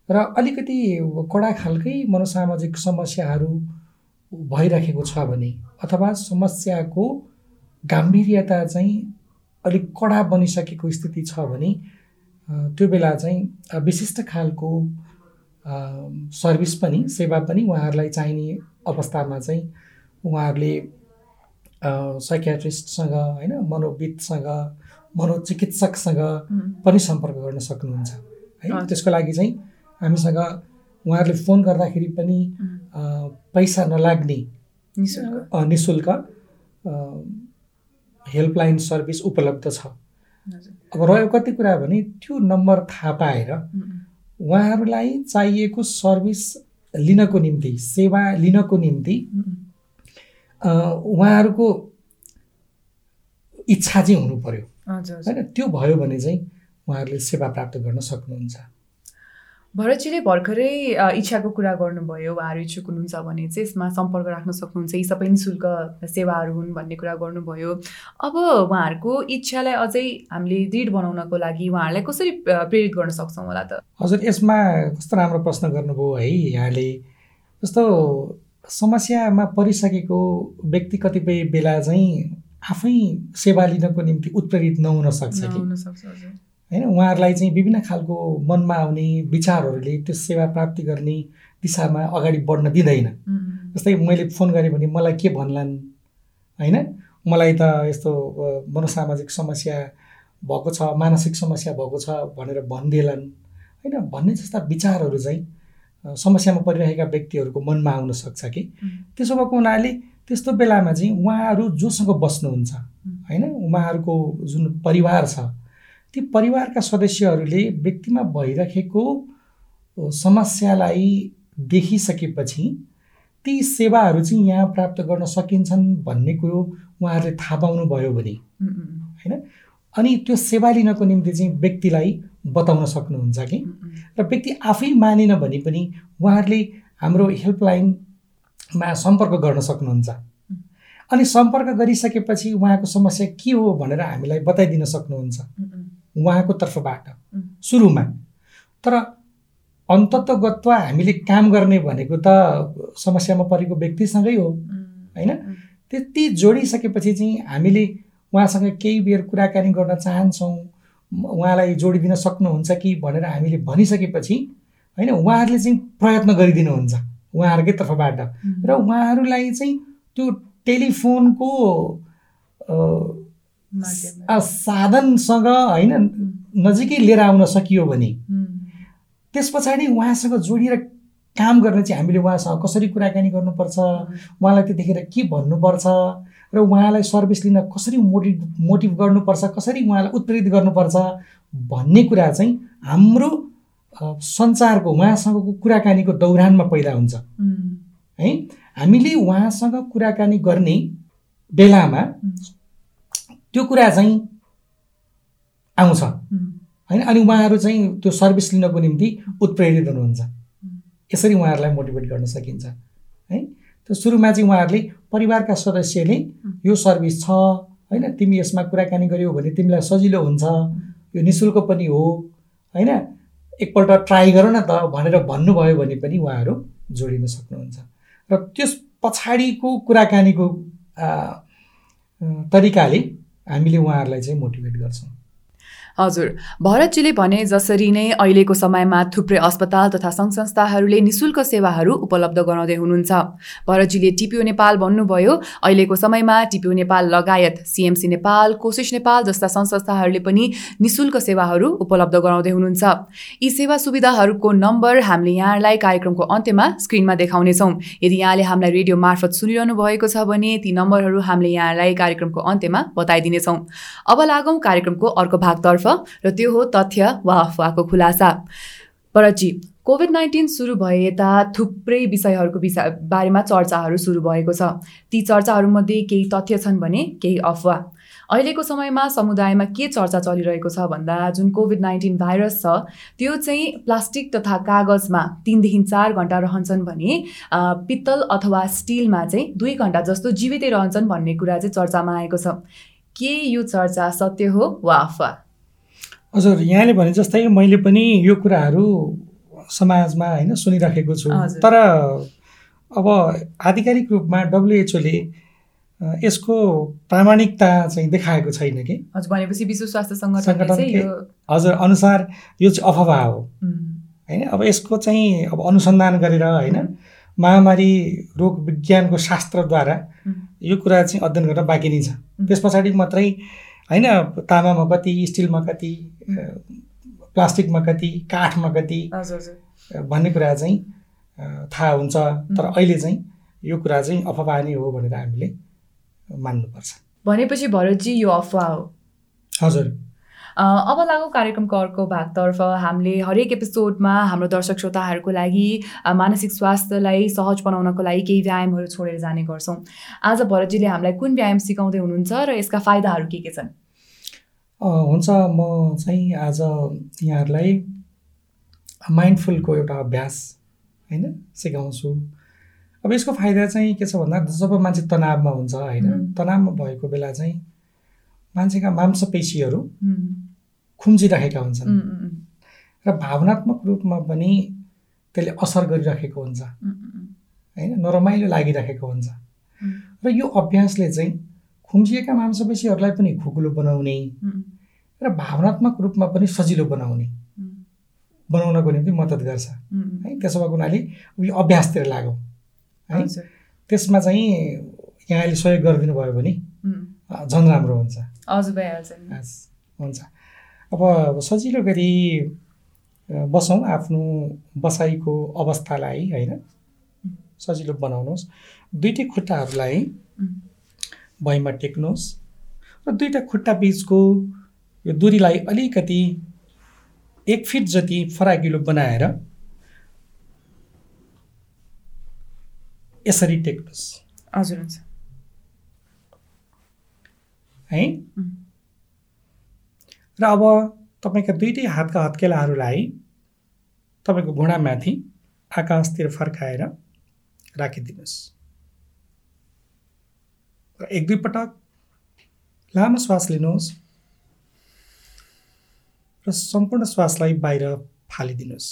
S2: र अलिकति कडा खालकै मनोसामाजिक समस्याहरू भइरहेको छ भने अथवा समस्याको गाम्भीर्यता चाहिँ अलिक कडा बनिसकेको स्थिति छ भने त्यो बेला चाहिँ विशिष्ट खालको सर्भिस पनि सेवा पनि उहाँहरूलाई चाहिने अवस्थामा चाहिँ उहाँहरूले साइकियाट्रिस्टसँग होइन मनोविदसँग मनोचिकित्सकसँग पनि सम्पर्क गर्न सक्नुहुन्छ है। त्यसको लागि चाहिँ हामीसँग उहाँहरूले फोन गर्दाखेरि पनि पैसा नलाग्ने
S1: निशुल्क।
S2: अ, निशुल्क हेल्पलाइन सर्भिस उपलब्ध छ। अब रह्यो कति कुरा भने त्यो नम्बर थाहा पाएर उहाँहरूलाई चाहिएको सर्भिस लिनको निम्ति सेवा लिनको निम्ति उहाँहरूको इच्छा चाहिँ हुनु
S1: हजुर।
S2: होइन त्यो भयो भने चाहिँ उहाँहरूले सेवा प्राप्त गर्न सक्नुहुन्छ।
S1: भरतजीले भर्खरै इच्छाको कुरा गर्नुभयो उहाँहरू इच्छुक हुनुहुन्छ भने चाहिँ यसमा सम्पर्क राख्न सक्नुहुन्छ यी सबै नि शुल्क सेवाहरू हुन् भन्ने कुरा गर्नुभयो। अब उहाँहरूको इच्छालाई अझै हामीले दृढ बनाउनको लागि उहाँहरूलाई कसरी प्रेरित गर्न सक्छौँ होला त?
S2: हजुर यसमा कस्तो राम्रो प्रश्न गर्नुभयो है यहाँले। जस्तो समस्यामा परिसकेको व्यक्ति कतिपय बेला चाहिँ आफै सेवा लिनको निम्ति उत्प्रेरित नहुन सक्छ कि? होइन उहाँहरूलाई चाहिँ विभिन्न खालको मनमा आउने विचारहरूले त्यो सेवा प्राप्ति गर्ने दिशामा अगाडि बढ्न दिँदैन। जस्तै मैले फोन गरेँ भने मलाई के भन्लान् होइन? मलाई त यस्तो मनोसामाजिक समस्या भएको छ मानसिक समस्या भएको छ भनेर भनिदिएलान् होइन भन्ने जस्ता विचारहरू चाहिँ समस्यामा परिरहेका व्यक्तिहरूको मनमा आउन सक्छ कि? त्यसो भएको हुनाले त्यस्तो बेलामा चाहिँ उहाँहरू जोसँग बस्नुहुन्छ। होइन उहाँहरूको जुन परिवार छ ती परिवारका सदस्यहरूले व्यक्तिमा भइरहेको समस्यालाई देखिसकेपछि ती सेवाहरू चाहिँ यहाँ प्राप्त गर्न सकिन्छन् भन्ने कुरो उहाँहरूले थाहा पाउनुभयो भने। होइन? अनि त्यो सेवा लिनको निम्ति चाहिँ व्यक्तिलाई बताउन सक्नुहुन्छ कि? र व्यक्ति आफै मानेन भने पनि उहाँहरूले हाम्रो हेल्पलाइनमा सम्पर्क गर्न सक्नुहुन्छ। अनि सम्पर्क गरिसकेपछि उहाँको समस्या के हो भनेर हामीलाई बताइदिन सक्नुहुन्छ। उहाँको तर्फबाट। सुरुमा। तर अन्तत्वगत्वा हामीले काम गर्ने भनेको त समस्यामा परेको व्यक्तिसँगै हो होइन? त्यति जोडिसकेपछि चाहिँ हामीले उहाँसँग केही बेर कुराकानी गर्न चाहन्छौँ। उहाँलाई जोडिदिन सक्नुहुन्छ कि भनेर हामीले भनिसकेपछि होइन? उहाँहरूले चाहिँ प्रयत्न गरिदिनुहुन्छ उहाँहरूकै तर्फबाट। र उहाँहरूलाई चाहिँ त्यो टेलिफोनको साधनसँग होइन नजिकै लिएर आउन सकियो भने त्यस पछाडि उहाँसँग जोडिएर काम गर्ने चाहिँ हामीले उहाँसँग कसरी कुराकानी गर्नुपर्छ उहाँलाई त्यतिखेर के भन्नुपर्छ र उहाँलाई सर्भिस लिन कसरी मोटिभ मोटिभ गर्नुपर्छ कसरी उहाँलाई उत्प्रेरित गर्नुपर्छ भन्ने कुरा चाहिँ हाम्रो सञ्चारको उहाँसँगको कुराकानीको दौरानमा पैदा हुन्छ। है? हामीले उहाँसँग कुराकानी गर्ने बेलामा त्यो कुरा चाहिँ आउँछ। होइन? अनि उहाँहरू चाहिँ त्यो सर्भिस लिनको निम्ति उत्प्रेरित हुनुहुन्छ। यसरी उहाँहरूलाई मोटिभेट गर्न सकिन्छ। है? त्यो सुरुमा चाहिँ उहाँहरूले परिवारका सदस्यले यो सर्भिस छ होइन? तिमी यसमा कुराकानी गऱ्यौ भने तिमीलाई सजिलो हुन्छ। यो नि शुल्क पनि हो होइन? एकपल्ट ट्राई गर न त भनेर भन्नुभयो भने पनि उहाँहरू जोडिन सक्नुहुन्छ। र त्यस पछाडिको कुराकानीको तरिकाले हामीले उहाँहरूलाई चाहिँ मोटिभेट गर्छौँ।
S1: हजुर भरतजीले भने जसरी नै अहिलेको समयमा थुप्रै अस्पताल तथा सङ्घ संस्थाहरूले निशुल्क सेवाहरू उपलब्ध गराउँदै हुनुहुन्छ। भरतजीले टिपिओ नेपाल भन्नुभयो अहिलेको समयमा टिपिओ नेपाल लगायत सिएमसी नेपाल कोसिस नेपाल जस्ता सङ्घ संस्थाहरूले पनि निशुल्क सेवाहरू उपलब्ध गराउँदै हुनुहुन्छ। यी सेवा सुविधाहरूको नम्बर हामीले यहाँलाई कार्यक्रमको अन्त्यमा स्क्रिनमा देखाउनेछौँ। यदि यहाँले हामीलाई रेडियो मार्फत सुनिरहनु भएको छ भने ती नम्बरहरू हामीले यहाँलाई कार्यक्रमको अन्त्यमा बताइदिनेछौँ। अब लागौँ कार्यक्रमको अर्को भागतर्फ। तर्फ र त्यो हो तथ्य वा अफवाहको खुलासा। परजी कोभिड नाइन्टिन सुरु भए यता थुप्रै विषयहरूको विषय बारेमा चर्चाहरू सुरु भएको छ। ती चर्चाहरूमध्ये केही तथ्य छन् भने केही अफवाह। अहिलेको समयमा समुदायमा के चर्चा चलिरहेको छ भन्दा जुन कोभिड नाइन्टिन भाइरस छ त्यो चाहिँ प्लास्टिक तथा कागजमा तिनदेखि चार घन्टा रहन्छन् भने पित्तल अथवा स्टिलमा चाहिँ दुई घन्टा जस्तो जीवितै रहन्छन् भन्ने कुरा चाहिँ चर्चामा आएको छ। के यो चर्चा सत्य हो वा अफवाह?
S2: हजुर यहाँले भने जस्तै मैले पनि यो कुराहरू समाजमा होइन सुनिराखेको छु। तर अब आधिकारिक रूपमा डब्लुएचओले यसको प्रामाणिकता चाहिँ देखाएको छैन कि?
S1: हजुर भनेपछि विश्व स्वास्थ्य सङ्गठन
S2: हजुर अनुसार यो चाहिँ अफवाह हो। होइन अब यसको चाहिँ अब अनुसन्धान गरेर होइन महामारी रोग विज्ञानको शास्त्रद्वारा यो कुरा चाहिँ अध्ययन गर्न बाँकी नै छ। त्यस पछाडि मात्रै होइन तामामा कति स्टिलमा कति प्लास्टिकमा कति काठमा कति भन्ने कुरा चाहिँ थाहा हुन्छ। तर अहिले चाहिँ यो कुरा चाहिँ अफवाह नै हो भनेर हामीले मान्नुपर्छ।
S1: भनेपछि भरतजी यो अफवाह हो।
S2: हजुर।
S1: अब लागु कार्यक्रमको अर्को भागतर्फ हामीले हरेक एपिसोडमा हाम्रो दर्शक श्रोताहरूको लागि मानसिक स्वास्थ्यलाई सहज बनाउनको लागि केही व्यायामहरू छोडेर जाने गर्छौँ। आज भरतजीले हामीलाई कुन व्यायाम सिकाउँदै हुनुहुन्छ र यसका फाइदाहरू के के छन्?
S2: हुन्छ। म चाहिँ आज यहाँहरूलाई माइन्डफुलको एउटा अभ्यास होइन सिकाउँछु। अब यसको फाइदा चाहिँ के छ भन्दा जब मान्छे तनावमा हुन्छ होइन तनावमा भएको बेला चाहिँ मान्छेका मांसपेशीहरू खुम्चिराखेका हुन्छन्। र भावनात्मक रूपमा पनि त्यसले असर गरिराखेको हुन्छ। होइन नरमाइलो लागिराखेको हुन्छ। र यो अभ्यासले चाहिँ खुम्चिएका मांसपेशीहरूलाई पनि खुकुलो बनाउने र भावनात्मक रूपमा पनि सजिलो बनाउने। बनाउनको निम्ति मद्दत गर्छ। है त्यसो भएको हुनाले यो अभ्यासतिर लागौँ है त्यसमा चाहिँ यहाँले सहयोग गरिदिनु भयो भने झन् राम्रो हुन्छ।
S1: हजुर भइहाल्छ
S2: हुन्छ। अब सजिलो गरी बसौँ आफ्नो बसाइको अवस्थालाई होइन? सजिलो बनाउनुहोस्। दुइटै खुट्टाहरूलाई भैँमा टेक्नुहोस् र दुईवटा खुट्टा बिचको यो दुरीलाई अलिकति एक फिट जति फराकिलो बनाएर यसरी टेक्नुहोस्।
S1: हजुर हुन्छ।
S2: है. र अब तपाईँका दुइटै हातका हत्केलाहरूलाई तपाईँको घुँडामाथि आकाशतिर फर्काएर राखिदिनुहोस्। र एक दुई पटक लामो श्वास लिनुहोस् र सम्पूर्ण श्वासलाई बाहिर फालिदिनुहोस्।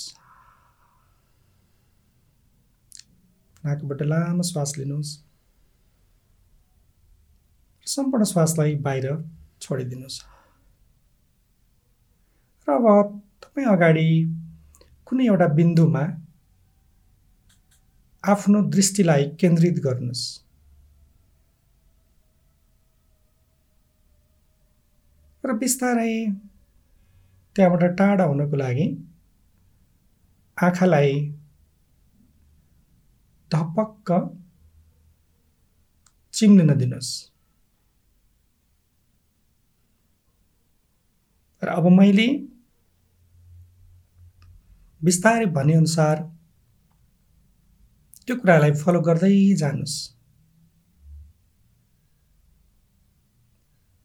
S2: नाकबाट लामो श्वास लिनुहोस्। सम्पूर्ण श्वासलाई बाहिर छोडिदिनुहोस्। र अब तपाईँ अगाडि कुनै एउटा बिन्दुमा आफ्नो दृष्टिलाई केन्द्रित गर्नुहोस्। र बिस्तारै त्यहाँबाट टाढा हुनको लागि आँखालाई धपक्क चिम्लिन दिनुहोस्। र अब मैले बिस्तारै भनेअनुसार त्यो कुरालाई फलो गर्दै जानुहोस्।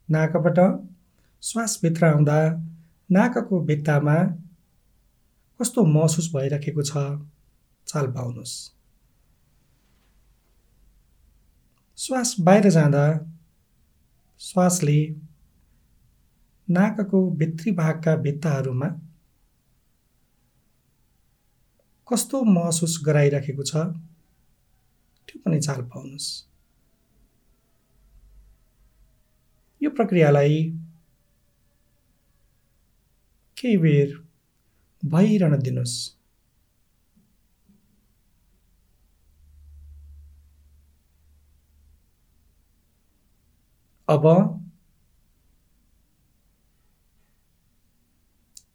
S2: नाकबाट श्वासभित्र आउँदा नाकको भित्तामा कस्तो महसुस भइरहेको छ चाल पाउनुहोस् श्वास बाहिर जाँदा श्वासले नाकको भित्री भागका भित्ताहरूमा कस्तो महसुस गराइरहेको छ त्यो पनि चाल पाउनुहोस्। यो प्रक्रियालाई केही बेर भइरहन दिनुहोस्। अब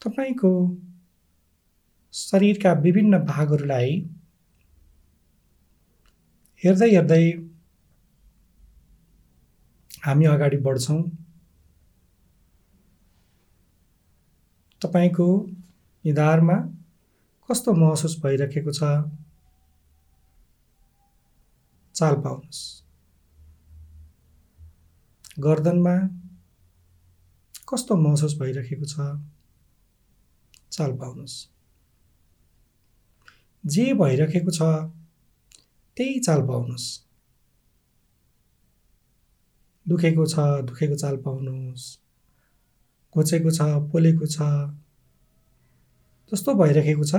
S2: तपाईँको शरीरका विभिन्न भागहरूलाई हेर्दै हेर्दै हामी अगाडि बढ्छौँ। तपाईँको निधारमा कस्तो महसुस भइरहेको छ? चाल पाउनुहोस्। गर्दनमा कस्तो महसुस भइरहेको छ? चाल पाउनुहोस्। जे भइरहेको छ त्यही चाल पाउनुहोस्। दुखेको छ दुखेको चाल पाउनुहोस्। घोचेको छ पोलेको छ जस्तो भइरहेको छ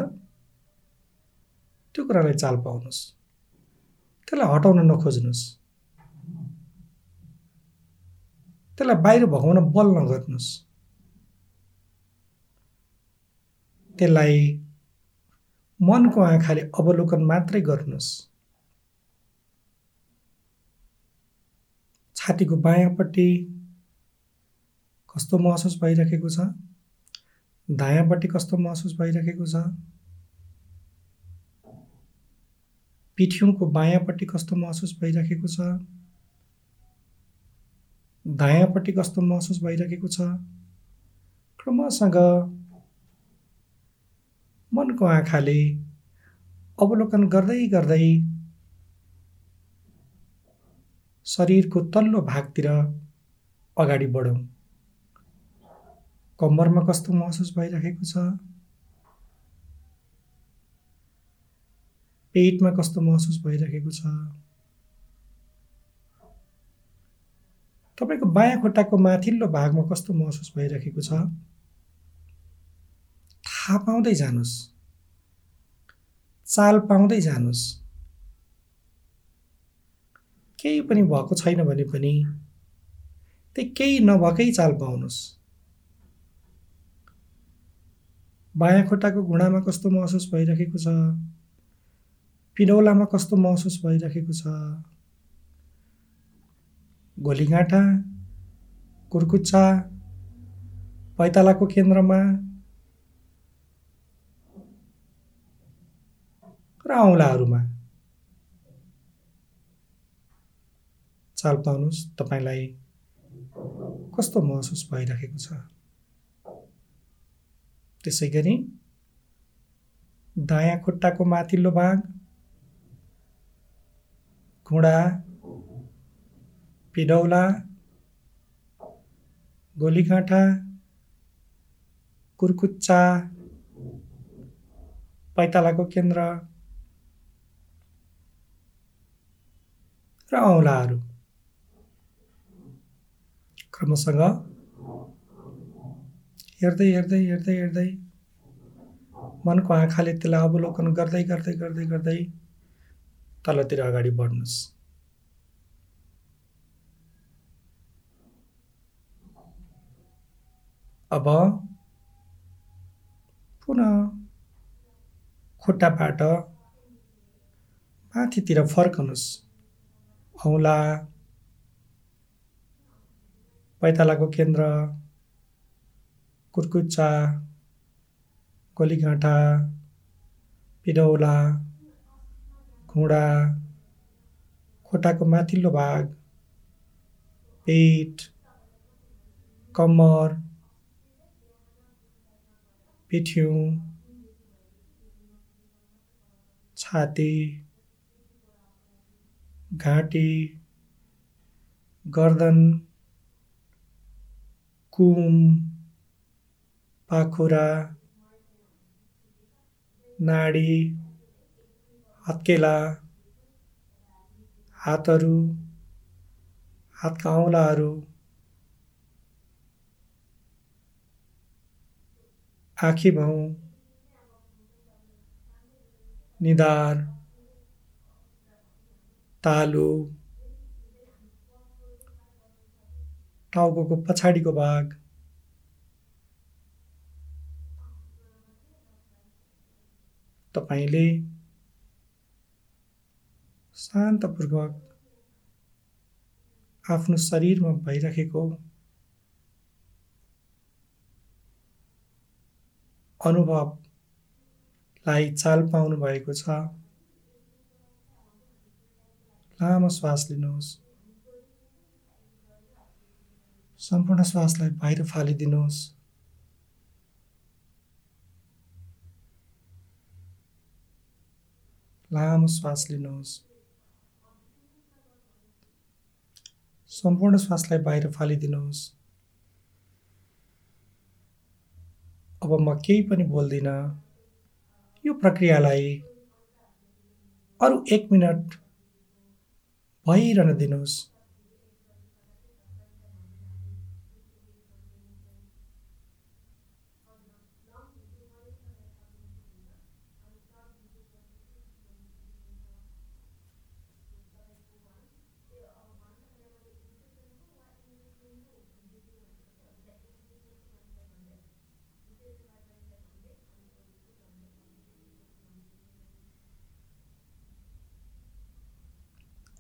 S2: त्यो कुरालाई चाल पाउनुहोस्। त्यसलाई हटाउन नखोज्नुहोस्। त्यसलाई बाहिर भगाउन बल नगर्नुहोस्। त्यसलाई मनको आँखाले अवलोकन मात्रै गर्नुहोस्। छातीको बायाँपट्टि कस्तो महसुस भइरहेको छ? दायाँपट्टि कस्तो महसुस भइरहेको छ? पिठ्युको बायाँपट्टि कस्तो महसुस भइरहेको छ? दायाँपट्टि कस्तो महसुस भइरहेको छ? क्रमसँग मनको आँखाले अवलोकन गर्दै गर्दै शरीरको तल्लो भागतिर अगाडि बढौँ कम्मरमा कस्तो महसुस भइरहेको छ? पेटमा कस्तो महसुस भइरहेको छ? तपाईँको बायाँ खुट्टाको माथिल्लो भागमा कस्तो महसुस भइरहेको छ? थाहा पाउँदै जानुहोस् चाल पाउँदै जानुहोस् केही पनि भएको छैन भने पनि त्यही केही नभएकै चाल पाउनुहोस् बायाँ खुट्टाको घुँडामा कस्तो महसुस भइरहेको छ? पिडौलामा कस्तो महसुस भइरहेको छ? घोलीगाँठा कुर्कुच्चा पैतालाको केन्द्रमा र औँलाहरूमा। चाल पाउनुहोस् तपाईँलाई कस्तो महसुस भइरहेको छ? त्यसै गरी दायाँ खुट्टाको माथिल्लो भाग घुँडा पिडौला गोलीकाँटा कुर्कुच्चा पैतालाको केन्द्र र औँलाहरू क्रमसँग हेर्दै हेर्दै हेर्दै हेर्दै मनको आँखाले त्यसलाई अवलोकन गर्दै गर्दै गर्दै गर्दै तलतिर अगाडि बढ्नुहोस् अब पुनः खुट्टाबाट माथितिर फर्कनुहोस् औँला पैतालाको केन्द्र कुर्कुच्चा गोलीघाँटा पिडौला घुँडा खुट्टाको माथिल्लो भाग पेट कम्मर पिठ्यौँ छाती। घाँटी गर्दन कुम पाखुरा नाडी हत्केला हातहरू हातका औँलाहरू आँखी भाउ निधार। तालु टाउको पछाडिको भाग तपाईँले शान्तपूर्वक आफ्नो शरीरमा भइरहेको अनुभवलाई चाल पाउनु भएको छ। लामो श्वास लिनुहोस्। सम्पूर्ण श्वासलाई बाहिर फालिदिनुहोस्। लामो श्वास लिनुहोस्। सम्पूर्ण श्वासलाई बाहिर फालिदिनुहोस्। अब म केही पनि बोल्दिनँ। यो प्रक्रियालाई अरू एक मिनट भइरहन दिनुहोस्।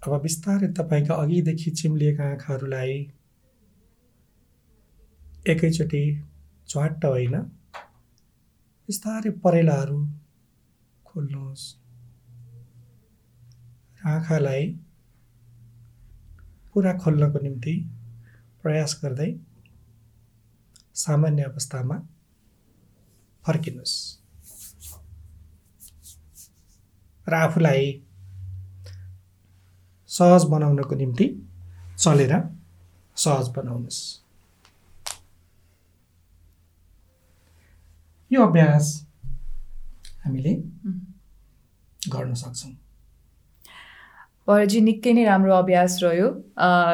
S2: अब बिस्तारै तपाईँका अघिदेखि चिम्लिएका आँखाहरूलाई एकैचोटि झ्वाट्ट होइन बिस्तारै परेलाहरू खोल्नुहोस्। आँखालाई पुरा खोल्नको निम्ति प्रयास गर्दै सामान्य अवस्थामा फर्किनुहोस्। र आफूलाई सहज बनाउनको निम्ति चलेर सहज बनाउनुहोस्। यो अभ्यास हामीले गर्न सक्छौँ।
S1: परजी निकै नै राम्रो अभ्यास रह्यो।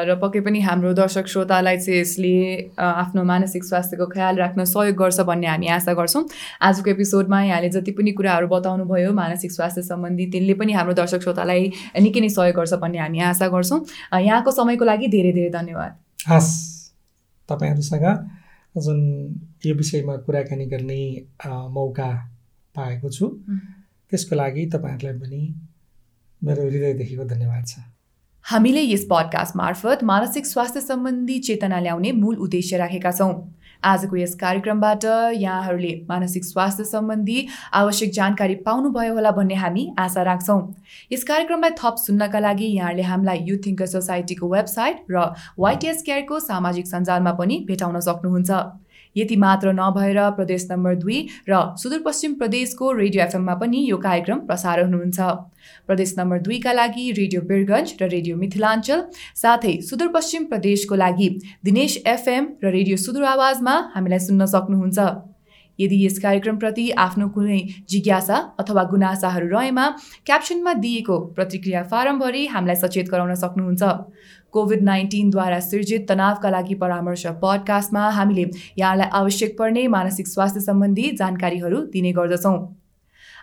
S1: र पक्कै पनि हाम्रो दर्शक श्रोतालाई चाहिँ यसले आफ्नो मानसिक स्वास्थ्यको ख्याल राख्न सहयोग गर्छ भन्ने हामी आशा गर्छौँ। आजको एपिसोडमा यहाँले जति पनि कुराहरू बताउनु भयो मानसिक स्वास्थ्य सम्बन्धी त्यसले पनि हाम्रो दर्शक श्रोतालाई निकै नै सहयोग गर्छ भन्ने हामी आशा गर्छौँ। यहाँको समयको लागि धेरै धेरै धन्यवाद।
S2: हस् तपाईँहरूसँग जुन यो विषयमा कुराकानी गर्ने मौका पाएको छु त्यसको लागि तपाईँहरूलाई पनि मेरो हृदयदेखिको धन्यवाद छ।
S1: हामीले यस पडकास्ट मार्फत मानसिक स्वास्थ्य सम्बन्धी चेतना ल्याउने मूल उद्देश्य राखेका छौँ। आजको यस कार्यक्रमबाट यहाँहरूले मानसिक स्वास्थ्य सम्बन्धी आवश्यक जानकारी पाउनुभयो होला भन्ने हामी आशा राख्छौँ। यस कार्यक्रमलाई थप सुन्नका लागि यहाँहरूले हामीलाई युथ थिङ्कर सोसाइटीको वेबसाइट र वाइटिएस केयरको सामाजिक सञ्जालमा पनि भेटाउन सक्नुहुन्छ। यति मात्र नभएर प्रदेश नम्बर दुई र सुदूरपश्चिम प्रदेशको रेडियो एफएममा पनि यो कार्यक्रम प्रसारण हुनुहुन्छ। प्रदेश नम्बर दुईका लागि रेडियो बिरगन्ज र रेडियो मिथिलाञ्चल साथै सुदूरपश्चिम प्रदेशको लागि दिनेश एफएम र रेडियो सुदूर आवाजमा हामीलाई सुन्न सक्नुहुन्छ। यदि यस कार्यक्रमप्रति आफ्नो कुनै जिज्ञासा अथवा गुनासाहरू रहेमा क्याप्सनमा दिएको प्रतिक्रिया फारमभरि हामीलाई सचेत गराउन सक्नुहुन्छ। कोभिड नाइन्टिनद्वारा सिर्जित तनावका लागि परामर्श पडकास्टमा हामीले यहाँलाई आवश्यक पर्ने मानसिक स्वास्थ्य सम्बन्धी जानकारीहरू दिने गर्दछौँ।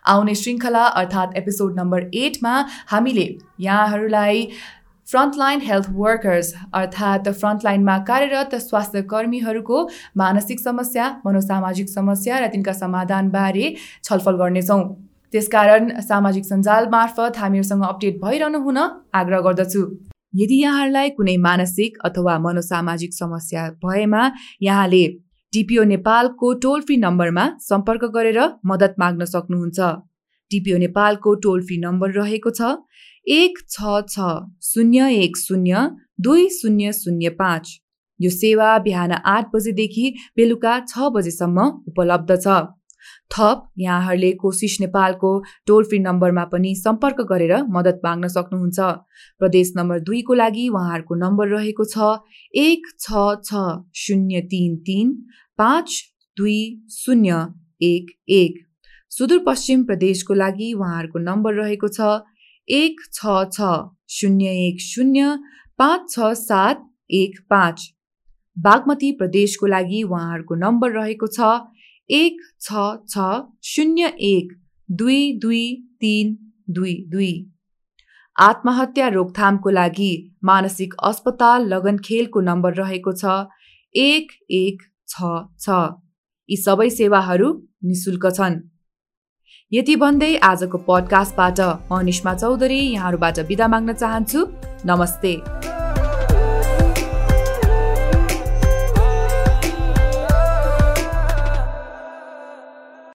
S1: आउने श्रृङ्खला अर्थात् एपिसोड नम्बर एटमा हामीले यहाँहरूलाई फ्रन्टलाइन हेल्थ वर्कर्स अर्थात् फ्रन्टलाइनमा कार्यरत स्वास्थ्य कर्मीहरूको मानसिक समस्या मनोसामाजिक समस्या र तिनका समाधानबारे छलफल गर्नेछौँ। त्यसकारण सामाजिक सञ्जाल मार्फत हामीहरूसँग अपडेट भइरहनु हुन आग्रह गर्दछु। यदि यहाँहरूलाई कुनै मानसिक अथवा मनोसामाजिक समस्या भएमा यहाँले डिपिओ नेपालको टोल फ्री नम्बरमा सम्पर्क गरेर मद्दत माग्न सक्नुहुन्छ। डिपिओ नेपालको टोल फ्री नम्बर रहेको छ। एक छ छ शून्य एक शून्य दुई शून्य शून्य पाँच। यो सेवा बिहान आठ बजेदेखि बेलुका छ बजेसम्म उपलब्ध छ। थप यहाँहरूले कोसिस नेपालको टोल फ्री नम्बरमा पनि सम्पर्क गरेर मद्दत माग्न सक्नुहुन्छ। प्रदेश नम्बर दुईको लागि उहाँहरूको नम्बर रहेको छ। एक छ छ शून्य तिन तिन पाँच दुई शून्य एक एक। सुदूरपश्चिम प्रदेशको लागि उहाँहरूको नम्बर रहेको छ एक छ छ शून्य एक शून्य पाँच छ सात एक पाँच। बागमती प्रदेशको लागि उहाँहरूको नम्बर रहेको छ एक छ छ शून्य एक दुई दुई तिन दुई दुई। आत्महत्या रोकथामको लागि मानसिक अस्पताल लगनखेलको नम्बर रहेको छ एक एक छ छ। यी सबै सेवाहरू निशुल्क छन्। यति भन्दै आजको पडकास्टबाट म निष्मा चौधरी यहाँहरूबाट बिदा माग्न चाहन्छु। नमस्ते।